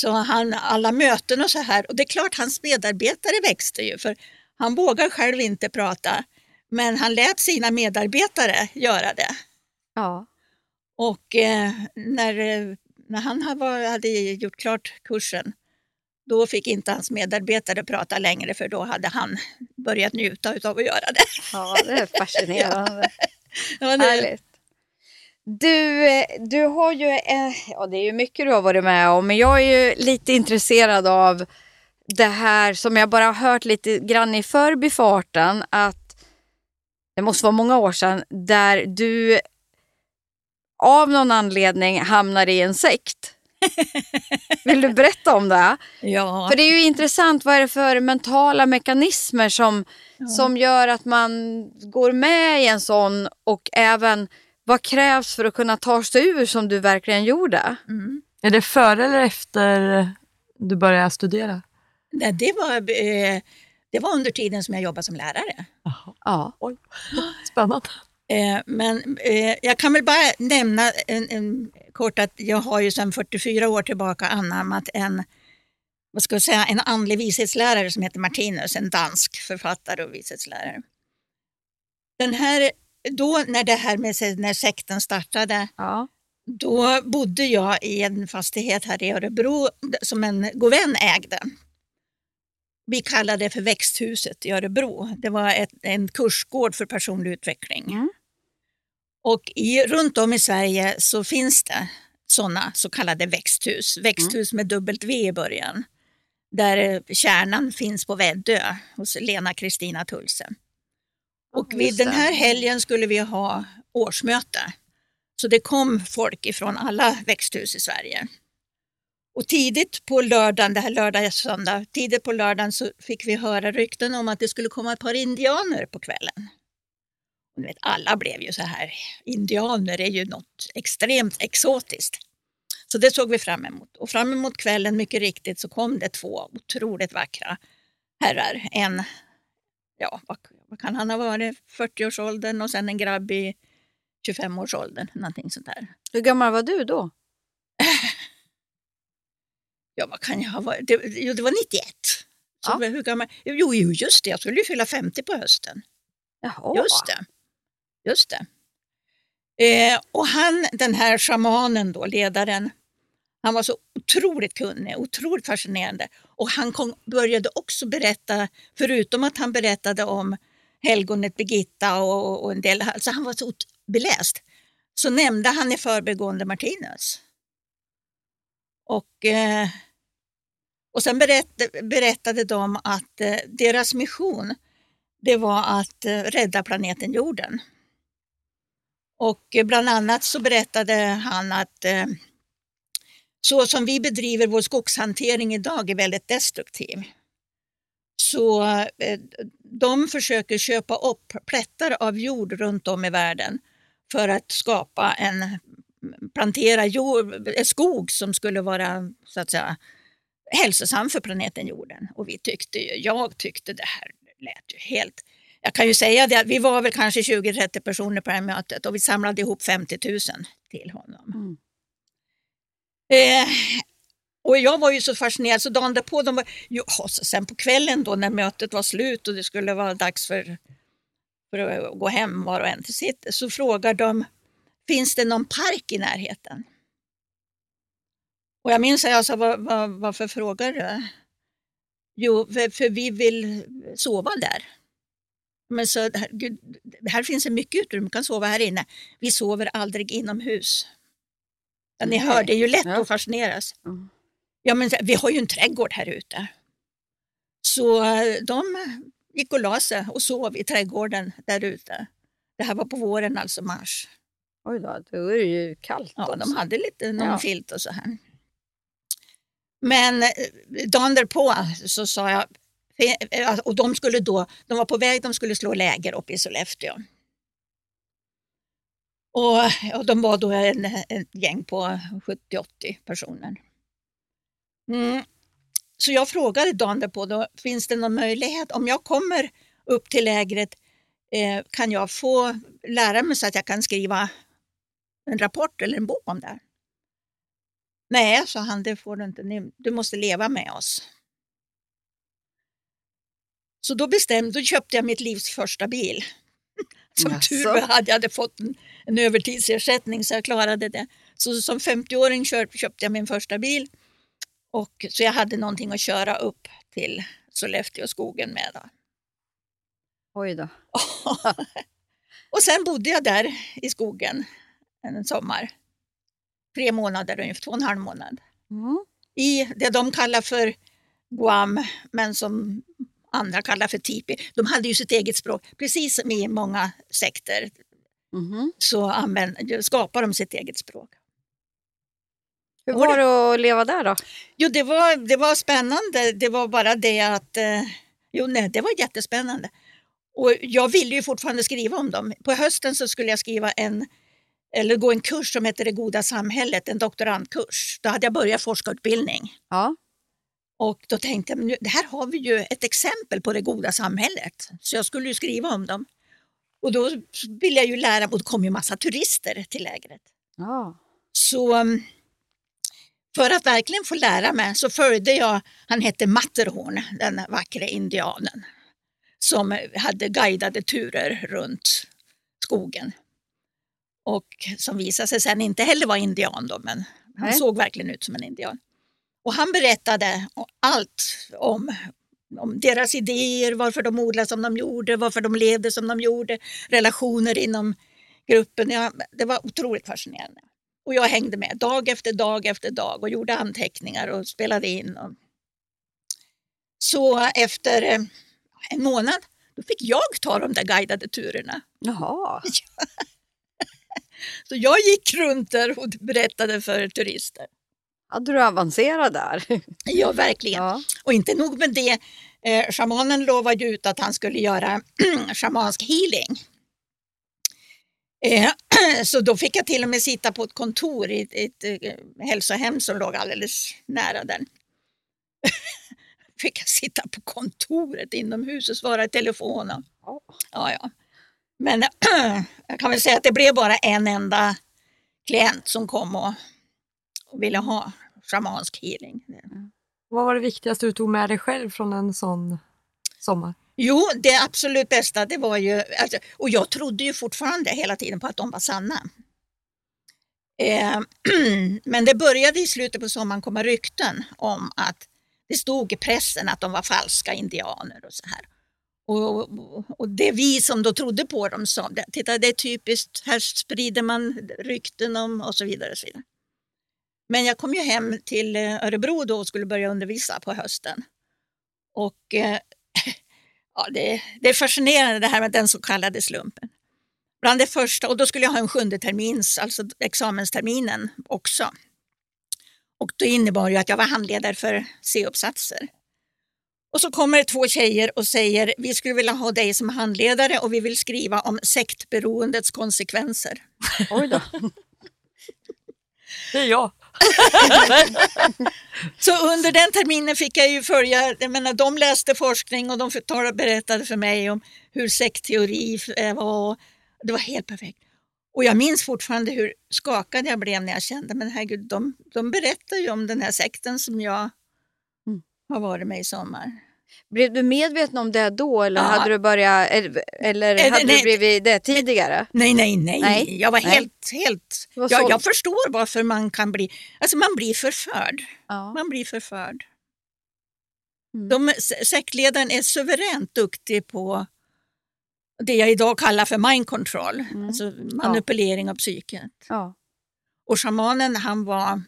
Så han, alla möten och så här, och det är klart hans medarbetare växte ju, för han vågar själv inte prata, men han lät sina medarbetare göra det. ja. Och eh, när, när han ha- var, hade gjort klart kursen, då fick inte hans medarbetare prata längre, för då hade han börjat njuta av att göra det. ja, det är fascinerande. <laughs> Ja, Härligt. Du, du har ju, eh, ja det är ju mycket du har varit med om, men jag är ju lite intresserad av det här som jag bara har hört lite grann i förbifarten att det måste vara många år sedan där du av någon anledning hamnar i en sekt. <laughs> Vill du berätta om det? Ja, För det är ju intressant, vad är det för mentala mekanismer som, som gör att man går med i en sån och även vad krävs för att kunna ta sig ur som du verkligen gjorde? mm. Är det före eller efter du började studera? Nej, det, var, eh, det var under tiden som jag jobbade som lärare. Jaha. Ja. Oj, spännande. Eh, men eh, jag kan väl bara nämna en, en, kort att jag har ju sedan 44 år tillbaka anammat en, vad ska jag säga, en andlig vishetslärare som heter Martinus, en dansk författare och vishetslärare. Den här, då när det här med när sekten startade, Ja. då bodde jag i en fastighet här i Örebro som en god vän ägde. Vi kallade det för växthuset i Örebro. Det var ett, en kursgård för personlig utveckling. Mm. Och i, runt om i Sverige så finns det sådana så kallade växthus. Växthus med dubbelt V i början. Där eh, kärnan finns på Väddö hos Lena Kristina Tulse. Och vid den här helgen skulle vi ha årsmöte. Så det kom folk ifrån alla växthus i Sverige. Och tidigt på lördagen, det här lördag söndag, tidigt på lördagen så fick vi höra rykten om att det skulle komma ett par indianer på kvällen. Vet, alla blev ju så här, indianer är ju något extremt exotiskt. Så det såg vi fram emot. Och fram emot kvällen, mycket riktigt, så kom det två otroligt vackra herrar. En, ja, vad, vad kan han ha varit, 40-årsåldern och sen en grabb i 25-årsåldern, någonting sånt där. Hur gammal var du då? <laughs> Ja, vad kan jag ha varit? Det, jo, det var 91. Så Ja. hur gammal? Jo, jo, just det, jag skulle ju fylla 50 på hösten. Jaha. Just det. Just det. Eh, och han, den här shamanen då, ledaren, han var så otroligt kunnig, otroligt fascinerande. Och han kom, började också berätta, förutom att han berättade om helgonet Birgitta och, och en del, alltså han var så beläst, så nämnde han i förbigående Martinus. Och, eh, och sen berätt, berättade de att eh, deras mission det var att eh, rädda planeten jorden. Och eh, bland annat så berättade han att eh, så som vi bedriver vår skogshantering idag är väldigt destruktiv. Så eh, de försöker köpa upp plättar av jord runt om i världen för att skapa en plantera jord, skog som skulle vara så att säga hälsosam för planeten jorden. Och vi tyckte ju, jag tyckte det här lät ju helt... Jag kan ju säga det att vi var väl kanske 20-30 personer på det här mötet och vi samlade ihop 50 000 till honom. Mm. Eh, och jag var ju så fascinerad så dagen därpå, de var, jo, sen på kvällen då när mötet var slut och det skulle vara dags för, för att gå hem var och en till sitt, så frågar de, finns det någon park i närheten? Och jag minns att jag sa, var, var, varför frågar du? Jo, för, för vi vill sova där. Men så, här, gud, här finns det mycket utrymme, man kan sova här inne. Vi sover aldrig inomhus. Ja, ni hör, det är ju lätt Ja. att fascineras. Mm. Ja, men vi har ju en trädgård här ute. Så eh, de gick och la sig och sov i trädgården där ute. Det här var på våren, alltså mars. Oj då, då är det ju kallt Ja, också. de hade lite någon Ja. filt och så här. Men eh, dagen därpå så sa jag, Eh, alltså, och de skulle då, de var på väg, de skulle slå läger uppe i Sollefteå. Och, och de var då en, en gäng på 70-80 personer. Mm. Så jag frågade dagen därpå, då, finns det någon möjlighet, om jag kommer upp till lägret, eh, kan jag få lära mig så att jag kan skriva en rapport eller en bok om det här? Nej, sa han, det får du inte. Du måste leva med oss. Så då bestämde, då köpte jag mitt livs första bil. <laughs> Som Jaså? tur var hade jag hade fått en, en övertidsersättning så jag klarade det. Så som 50-åring kör- köpte jag min första bil. Och, så jag hade någonting att köra upp till Sollefteåskogen med. Då. Oj då. <laughs> och sen bodde jag där i skogen en sommar. Tre månader ungefär, två och en halv månad. Mm. I det de kallar för Guam, men som andra kallar för tipi. De hade ju sitt eget språk. Precis som i många sekter Mhm. så använder, skapar de sitt eget språk. Hur var det att leva där då? Jo, det var, det var spännande. Det var bara det att... Eh, jo, nej, det var jättespännande. Och jag ville ju fortfarande skriva om dem. På hösten så skulle jag skriva en, eller gå en kurs som heter Det goda samhället, en doktorandkurs. Då hade jag börjat forskarutbildning. Ja. Och då tänkte jag, men det här har vi ju ett exempel på det goda samhället. Så jag skulle ju skriva om dem. Och då ville jag ju lära, och det kom ju massa turister till lägret. ja. Så um, för att verkligen få lära mig så följde jag, han hette Matterhorn, den vackra indianen, som hade guidade turer runt skogen. Och som visade sig sen inte heller vara indian då, men han Nej. såg verkligen ut som en indian. Och han berättade allt om, om deras idéer, varför de odlade som de gjorde, varför de levde som de gjorde, relationer inom gruppen. Ja, det var otroligt fascinerande. Och jag hängde med dag efter dag efter dag och gjorde anteckningar och spelade in. Och... Så efter eh, en månad då fick jag ta de där guidade turerna. Jaha. <laughs> Så jag gick runt där och berättade för turister. Hade du avancerat där? Ja, verkligen. Ja. Och inte nog med det, eh, shamanen lovade ut att han skulle göra <clears throat> shamansk healing. Eh, <clears throat> så då fick jag till och med sitta på ett kontor i ett, ett eh, hälsohem som låg alldeles nära den. <laughs> fick jag sitta på kontoret inomhus och svara i telefon. och- Ja. Ja, ja. Men <clears throat> jag kan väl säga att det blev bara en enda klient som kom och, och ville ha shamansk healing. Vad var det viktigaste du tog med dig själv från en sån sommar? Jo, det absolut bästa det var ju, alltså, och jag trodde ju fortfarande hela tiden på att de var sanna. Eh, <clears throat> men det började i slutet på sommaren komma rykten om att det stod i pressen att de var falska indianer och så här. Och, och, det vi som då trodde på dem sa, "Det- titta det är typiskt, här sprider man rykten om och så vidare. Och så vidare. Men jag kom ju hem till eh, Örebro då och skulle börja undervisa på hösten. Och eh, <laughs> ja, det, det är fascinerande det här med den så kallade slumpen. Bland det första, och då skulle jag ha en sjunde termins, alltså examensterminen också. Och det innebar ju att jag var handledare för C-uppsatser. Och så kommer det två tjejer och säger vi skulle vilja ha dig som handledare och vi vill skriva om sektberoendets konsekvenser. Oj då. <laughs> Det är jag. <laughs> Så under den terminen fick jag ju följa, jag menar, de läste forskning och de förtalade- berättade för mig om hur sektteori eh, var. Det var helt perfekt. Och jag minns fortfarande hur skakad jag blev när jag kände, men herregud, de, de berättar ju om den här sekten som jag Mm. har varit med i sommar. Blev du medveten om det då eller Ja. hade du börjat, eller, eller Eh, hade nej. du blivit det tidigare? Nej, nej, nej. Nej, Jag var nej. helt, helt... Var Jag, jag förstår varför man kan bli... Alltså man blir förförd. Ja. Man blir förförd. Mm. De, se- sektledaren är suveränt duktig på det jag idag kallar för mind control, Mm. alltså manipulering av psyket. Ja. Och shamanen han var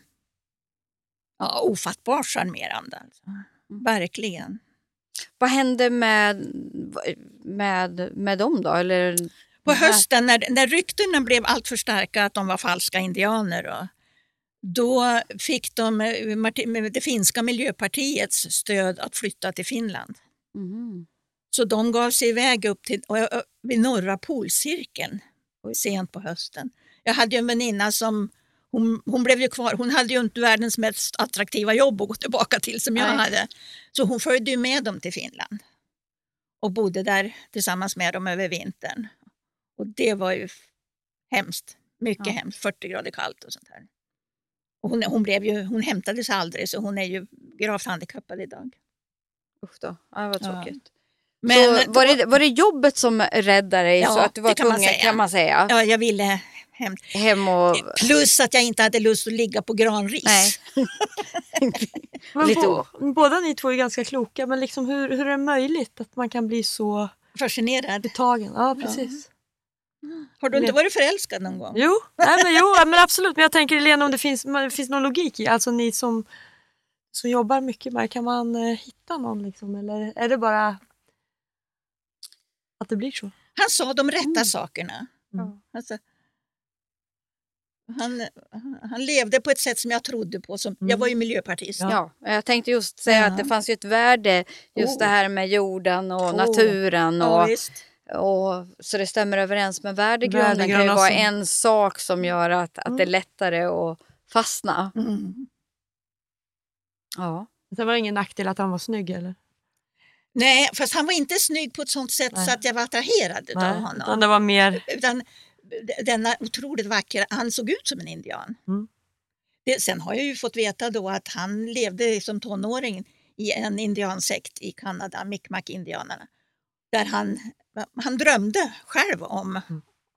ja, ofattbart charmerande. Alltså. Mm. Verkligen. Vad hände med, med, med dem då? Eller, På hösten när, när ryktena blev alltför starka att de var falska indianer och, då fick de det finska miljöpartiets stöd att flytta till Finland. Mhm. Så de gav sig iväg upp till vid norra polcirkeln sent på hösten. Jag hade ju en väninna som hon, hon blev ju kvar. Hon hade ju inte världens mest attraktiva jobb att gå tillbaka till som jag Nej. hade. Så hon följde ju med dem till Finland och bodde där tillsammans med dem över vintern. Och det var ju hemskt. Mycket Ja. hemskt. 40 grader kallt och sånt här. Och hon, hon, blev ju, hon hämtade sig aldrig så hon är ju gravt handikappad idag. Usch då, ja, vad Ja. tråkigt. Men så var, det, var det jobbet som räddade dig Ja, så att du var det kan man tvungen säga. kan man säga? Ja, jag ville hem. Hem och... Plus att jag inte hade lust att ligga på granris. Nej. <laughs> Lite bo, båda ni två är ganska kloka, men liksom hur, hur är det möjligt att man kan bli så Fascinerad. betagen? Ja, precis. Har du inte varit förälskad någon gång? Jo, nej, men, jo men absolut. Men jag tänker Lena om det finns, det finns någon logik i, alltså ni som, som jobbar mycket med kan man eh, hitta någon liksom? Eller är det bara att det blir så? Han sa de rätta Mm. sakerna. Mm. Alltså, han, han levde på ett sätt som jag trodde på. Som, Jag var ju miljöpartist. Ja, jag tänkte just säga Ja. att det fanns ju ett värde just Oh. det här med jorden och Oh. naturen. Ja, Och, visst. och, så det stämmer överens med värdegrunden kan ju vara en sak som gör att, att det är lättare att fastna. Mm. Ja. Sen var det ingen nackdel att han var snygg eller? Nej, fast han var inte snygg på ett sånt sätt Nej. så att jag var attraherad av Nej, honom. utan det var mer... Utan denna otroligt vackra, han såg ut som en indian. Mm. Det, sen har jag ju fått veta då att han levde som tonåring i en indiansekt i Kanada, Mi'kmaq-indianerna. Där han, han drömde själv om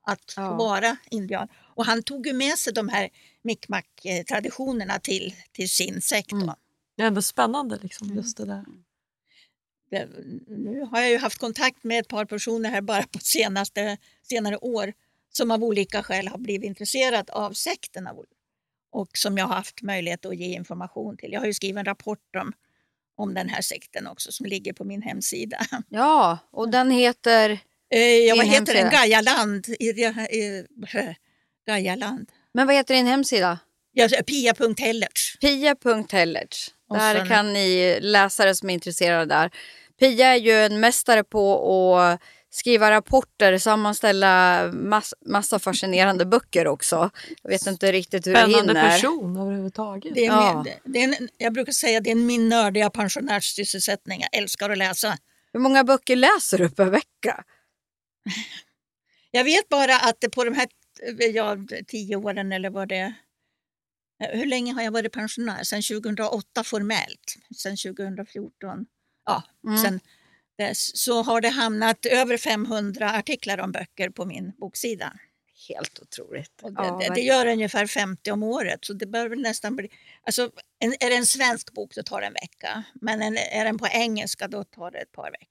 att Ja. vara indian. Och han tog ju med sig de här Mi'kmaq-traditionerna till, till sin sekt. Då. Mm. Det är ändå spännande liksom, just det där. Det, nu har jag ju haft kontakt med ett par personer här bara på senaste, senare år som av olika skäl har blivit intresserad av sekten och som jag har haft möjlighet att ge information till. Jag har ju skrivit en rapport om, om den här sekten också som ligger på min hemsida. <laughs> ja, och den heter... Eh, ja, vad heter den? hemsida? Gaialand. I, i, Gaialand. Men vad heter din hemsida? Ja, Pia.hellertz. Pia.hellertz. Där sen- kan ni läsare som är intresserade där. Pia är ju en mästare på att skriva rapporter, sammanställa mass, massa fascinerande böcker också. Jag vet inte riktigt hur det Spännande hinner. person överhuvudtaget. Det är Ja. min, det är en, jag brukar säga att det är min nördiga pensionärssysselsättning. Jag älskar att läsa. Hur många böcker läser du per vecka? Jag vet bara att på de här ja, tio åren eller vad det är. Hur länge har jag varit pensionär? Sen 2008 formellt. Sen 2014. Ja, Mm. sen så har det hamnat över 500 artiklar om böcker på min boksida. Helt otroligt. Och det, Ja, det, det gör ungefär 50 om året. Så det bör väl nästan bli... Alltså, en, är det en svensk bok så tar det en vecka. Men en, är den på engelska då tar det ett par veckor.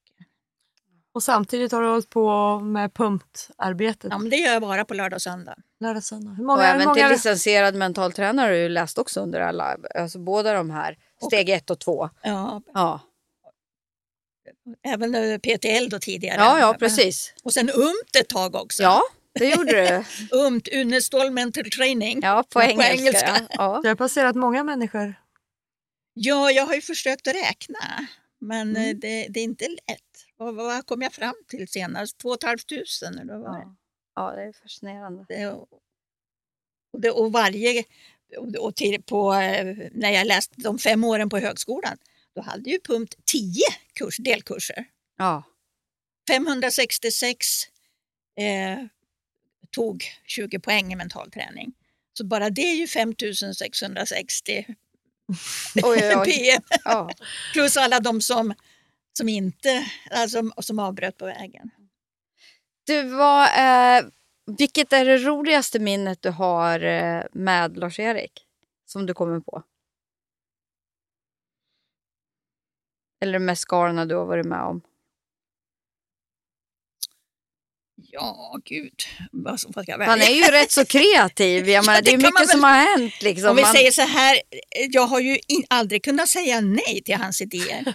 Och samtidigt har du hållit på med punktarbetet. Ja, men det gör jag bara på lördag och söndag. Lördag, söndag. Hur och många, hur även till många licensierad mental tränare har du läst också under alla, alltså båda de här, steg ett och två. Ja, Ja, även eh, PTL då tidigare. ja, ja precis. Och sen UMT ett tag också. Ja, det gjorde du. <laughs> UMT, Unestål Mental Training. Ja, på Ja, engelska. Ja. Ja. Du har passerat många människor. Ja, jag har ju försökt att räkna, men Mm. eh, det, det är inte lätt. Vad, vad kom jag fram till senast? 2 500 eller vad var det? Ja. ja, det är fascinerande. det? Och, det, och varje... Och, och till, på, eh, när jag läste de fem åren på högskolan, då hade ju PUMT 10 kurs, delkurser. Ja, 566 eh, tog 20 poäng i mental träning. Så bara det är ju 5660 oj, oj. <laughs> PM. Ja. Plus alla de som, som inte, alltså, som avbröt på vägen. Du, vad, eh, vilket är det roligaste minnet du har eh, med Lars-Erik? Som du kommer på? Eller det mest galna du har varit med om? Ja, gud. Han är ju rätt så kreativ. Jag Ja, menar, det är det kan man mycket som väl- har hänt. Liksom. Om vi Man- säger så här, jag har ju in, aldrig kunnat säga nej till hans idéer.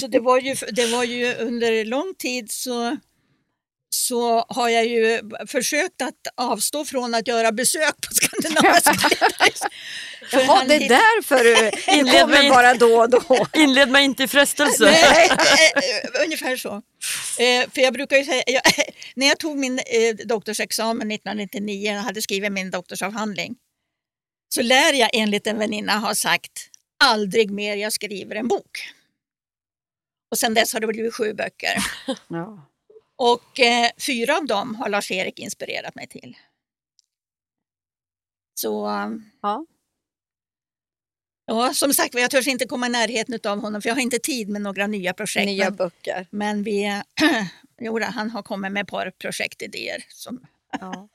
så det var ju, det var ju under lång tid så, så har jag ju försökt att avstå från att göra besök på Skandinaviska <laughs> Jaha, det är därför du <laughs> Inled med- bara då och då. Inled mig inte i frestelse. Nej, <laughs> eh, ungefär så. Eh, för jag brukar ju säga, jag, <laughs> när jag tog min eh, doktorsexamen 1999 och hade skrivit min doktorsavhandling så lär jag enligt en väninna ha sagt aldrig mer jag skriver en bok. Och sen dess har det blivit sju böcker. Ja. Och eh, fyra av dem har Lars-Erik inspirerat mig till. Så Ja. Ja, som sagt jag törs inte komma i närheten av honom för jag har inte tid med några nya projekt. Nya Men- böcker. Men vi, <clears throat> jo, han har kommit med ett par projektidéer. Som, Ja.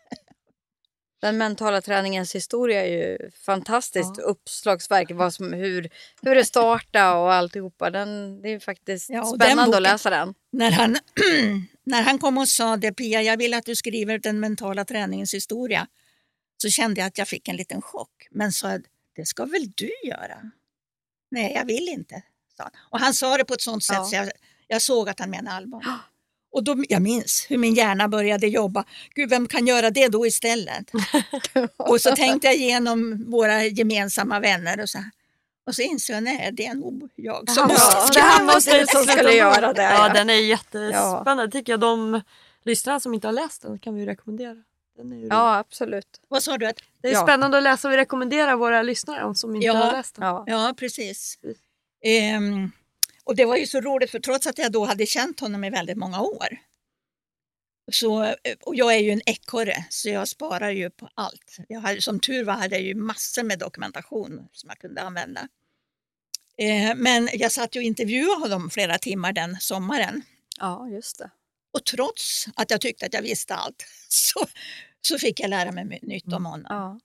Den mentala träningens historia är ju fantastiskt uppslagsverk. Vad som, hur, hur det startade och alltihopa. Den, det är faktiskt Ja, spännande att boken- läsa den. när, han, <clears throat> när han kom och sa det, Pia, jag vill att du skriver den mentala träningens historia, så kände jag att jag fick en liten chock. Men sa, det ska väl du göra? Nej, jag vill inte, sa han. Och han sa det på ett sånt sätt Ja. så jag, jag såg att han menade allvar. Och då, jag minns hur min hjärna började jobba. Gud, vem kan göra det då istället? <laughs> och så tänkte jag igenom våra gemensamma vänner och så, här. och så insåg jag, nej det är nog jag som Ja, måste det här skriva måste det som skulle göra det. Ja, ja. den är jättespännande tycker jag. De lyssnare som inte har läst den kan vi rekommendera. Ja, absolut. Vad sa du? Att, Det är ja. spännande att läsa och vi rekommenderar våra lyssnare som inte Ja. har läst den. Ja. ja, precis. Ehm, och det var ju så roligt för trots att jag då hade känt honom i väldigt många år så, och jag är ju en ekorre så jag sparar ju på allt. Jag hade, som tur var hade jag ju massor med dokumentation som jag kunde använda. Eh, men jag satt ju och intervjuade honom flera timmar den sommaren ja, just det. Och trots att jag tyckte att jag visste allt <laughs> så, så fick jag lära mig nytt om honom. Ja.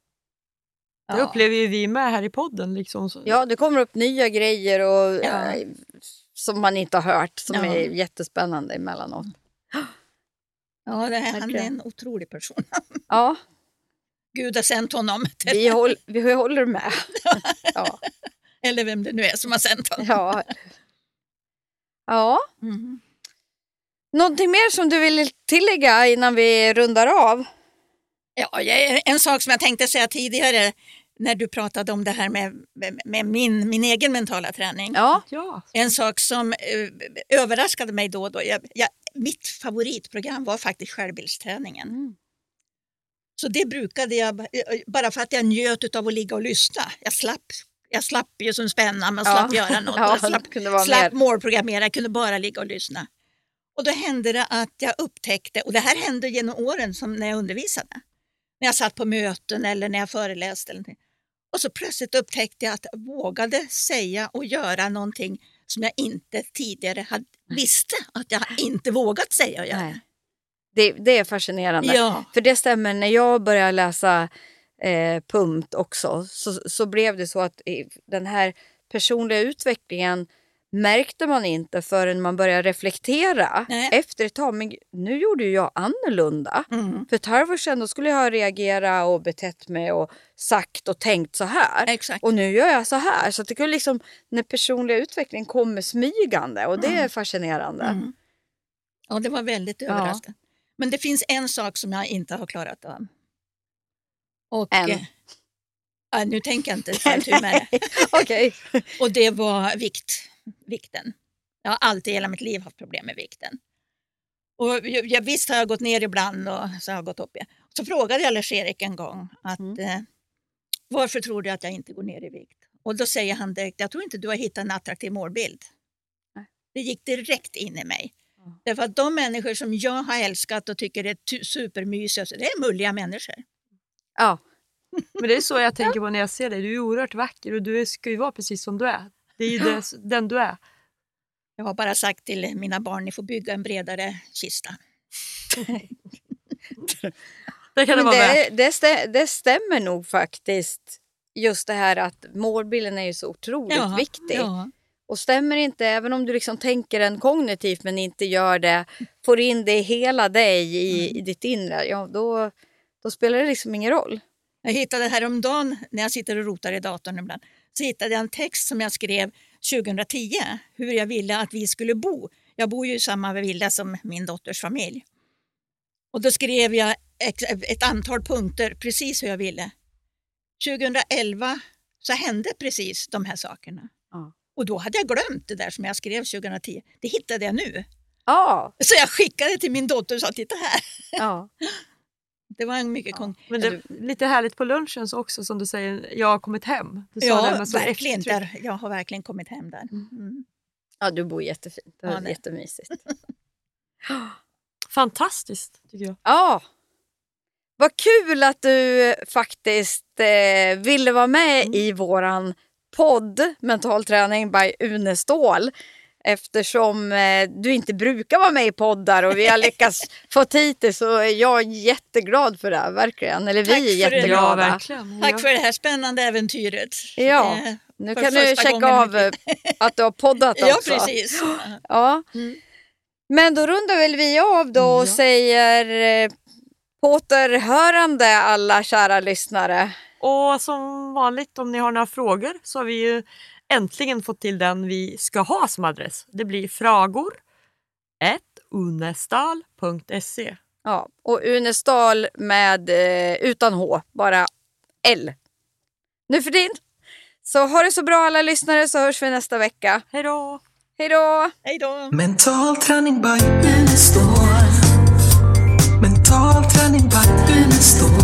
Det upplever ju vi med här i podden. Liksom. Så- ja, det kommer upp nya grejer och, Ja. eh, som man inte har hört som Ja. är jättespännande emellanåt. Ja, det här, han är en otrolig person. <laughs> Ja, Gud har sänt honom, till, vi, håll, vi håller med. <laughs> Ja. eller vem det nu är som har sänt honom. Ja. ja. Mm. Någonting mer som du vill tillägga innan vi rundar av? Ja, en sak som jag tänkte säga tidigare när du pratade om det här med, med, min, min egen mentala träning. Ja, Ja. En sak som eh, överraskade mig då och då, jag, jag, mitt favoritprogram var faktiskt självbildsträningen. Mm. Så det brukade jag, eh, bara för att jag njöt av att ligga och lyssna. Jag slapp, jag slapp ju som spännande, man Ja. slapp göra något. <laughs> Ja, jag slapp, det kunde vara slapp mer. målprogrammera, jag kunde bara ligga och lyssna. Och då hände det att jag upptäckte, och det här hände genom åren som när jag undervisade. När jag satt på möten eller när jag föreläste. Eller någonting. och så plötsligt upptäckte jag att jag vågade säga och göra någonting som jag inte tidigare hade, visste att jag inte vågat säga och göra. nej. Det, det är fascinerande. Ja, För det stämmer, när jag började läsa eh, Pumt också så, så blev det så att den här personliga utvecklingen märkte man inte förrän man började reflektera Nej. efter ett tag. Men nu gjorde ju jag annorlunda. mm. För ett halvår sedan då skulle jag ha reagerat och betett mig och sagt och tänkt så här. exakt. Och nu gör jag så här. Så det kan liksom, den personliga utvecklingen kommer smygande och det är fascinerande. Mm. Ja, det var väldigt Ja. överraskande. Men det finns en sak som jag inte har klarat av. Och, Än. eh, ja, nu tänker jag inte <laughs> ta itu med det. Okej. Och det var vikt, vikten. Jag har alltid i hela mitt liv haft problem med vikten. Och jag, jag, visst har jag gått ner ibland och så har jag gått upp igen. Så frågade jag Lars-Erik en gång att Mm. eh, varför tror du att jag inte går ner i vikt? Och då säger han direkt, jag tror inte du har hittat en attraktiv målbild. Nej. Det gick direkt in i mig. Ja. Därför att de människor som jag har älskat och tycker är supermysiga, det är mulliga människor. Ja. <laughs> Men det är så jag tänker på när jag ser dig. Du är oerhört vacker och du ska ju vara precis som du är. Det är ju det, den du är. Jag har bara sagt till mina barn, ni får bygga en bredare kista. <laughs> Det kan det Men vara det, det, stä, det stämmer nog faktiskt. Just det här att målbilden är ju så otroligt viktig. Ja. Och stämmer inte, även om du liksom tänker den kognitivt men inte gör det, får in det i hela dig i, Mm. i ditt inre, ja då, då spelar det liksom ingen roll. Jag hittade häromdagen, när jag sitter och rotar i datorn ibland, så hittade jag en text som jag skrev 2010, hur jag ville att vi skulle bo. Jag bor ju i samma villa som min dotters familj. Och då skrev jag ett antal punkter, precis hur jag ville. 2011 så hände precis de här sakerna. Ja. Och då hade jag glömt det där som jag skrev 2010. Det hittade jag nu. Ja, Så jag skickade till min dotter och sa, titta här. ja. <laughs> Det var en mycket kon- Men det lite härligt på lunchen så också som du säger, jag har kommit hem. Du sa det Ja, verkligen. Där, jag har verkligen kommit hem där. Mm. ja du bor jättefint, det är Ja, jättemysigt. <laughs> Fantastiskt tycker jag. Ja, vad kul att du faktiskt eh, ville vara med Mm. i våran podd Mental träning by Une Ståhl. Eftersom eh, du inte brukar vara med i poddar och vi har lyckats <laughs> få hit det så är jag jätteglad för det, verkligen. Eller vi Tack är för det. Ja, jätteglada. verkligen. Tack ja. för det här spännande äventyret. Ja, Eh, Nu kan du checka av eh, att du har poddat <laughs> Ja, också. precis. Ja. Mm. Men då rundar väl vi av då och Ja. säger eh, på återhörande alla kära lyssnare. Och som vanligt om ni har några frågor så har vi ju äntligen fått till den vi ska ha som adress. Det blir fragor 1 unestal.se. Ja, och Unestal med eh, utan H, bara L. Nu för din. Så ha det så bra alla lyssnare så hörs vi nästa vecka. Hej då! Hej då! Hej då! Mental träning by Unestål. Mental träning by Unestål.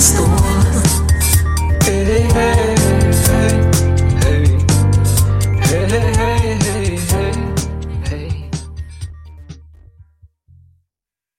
stolen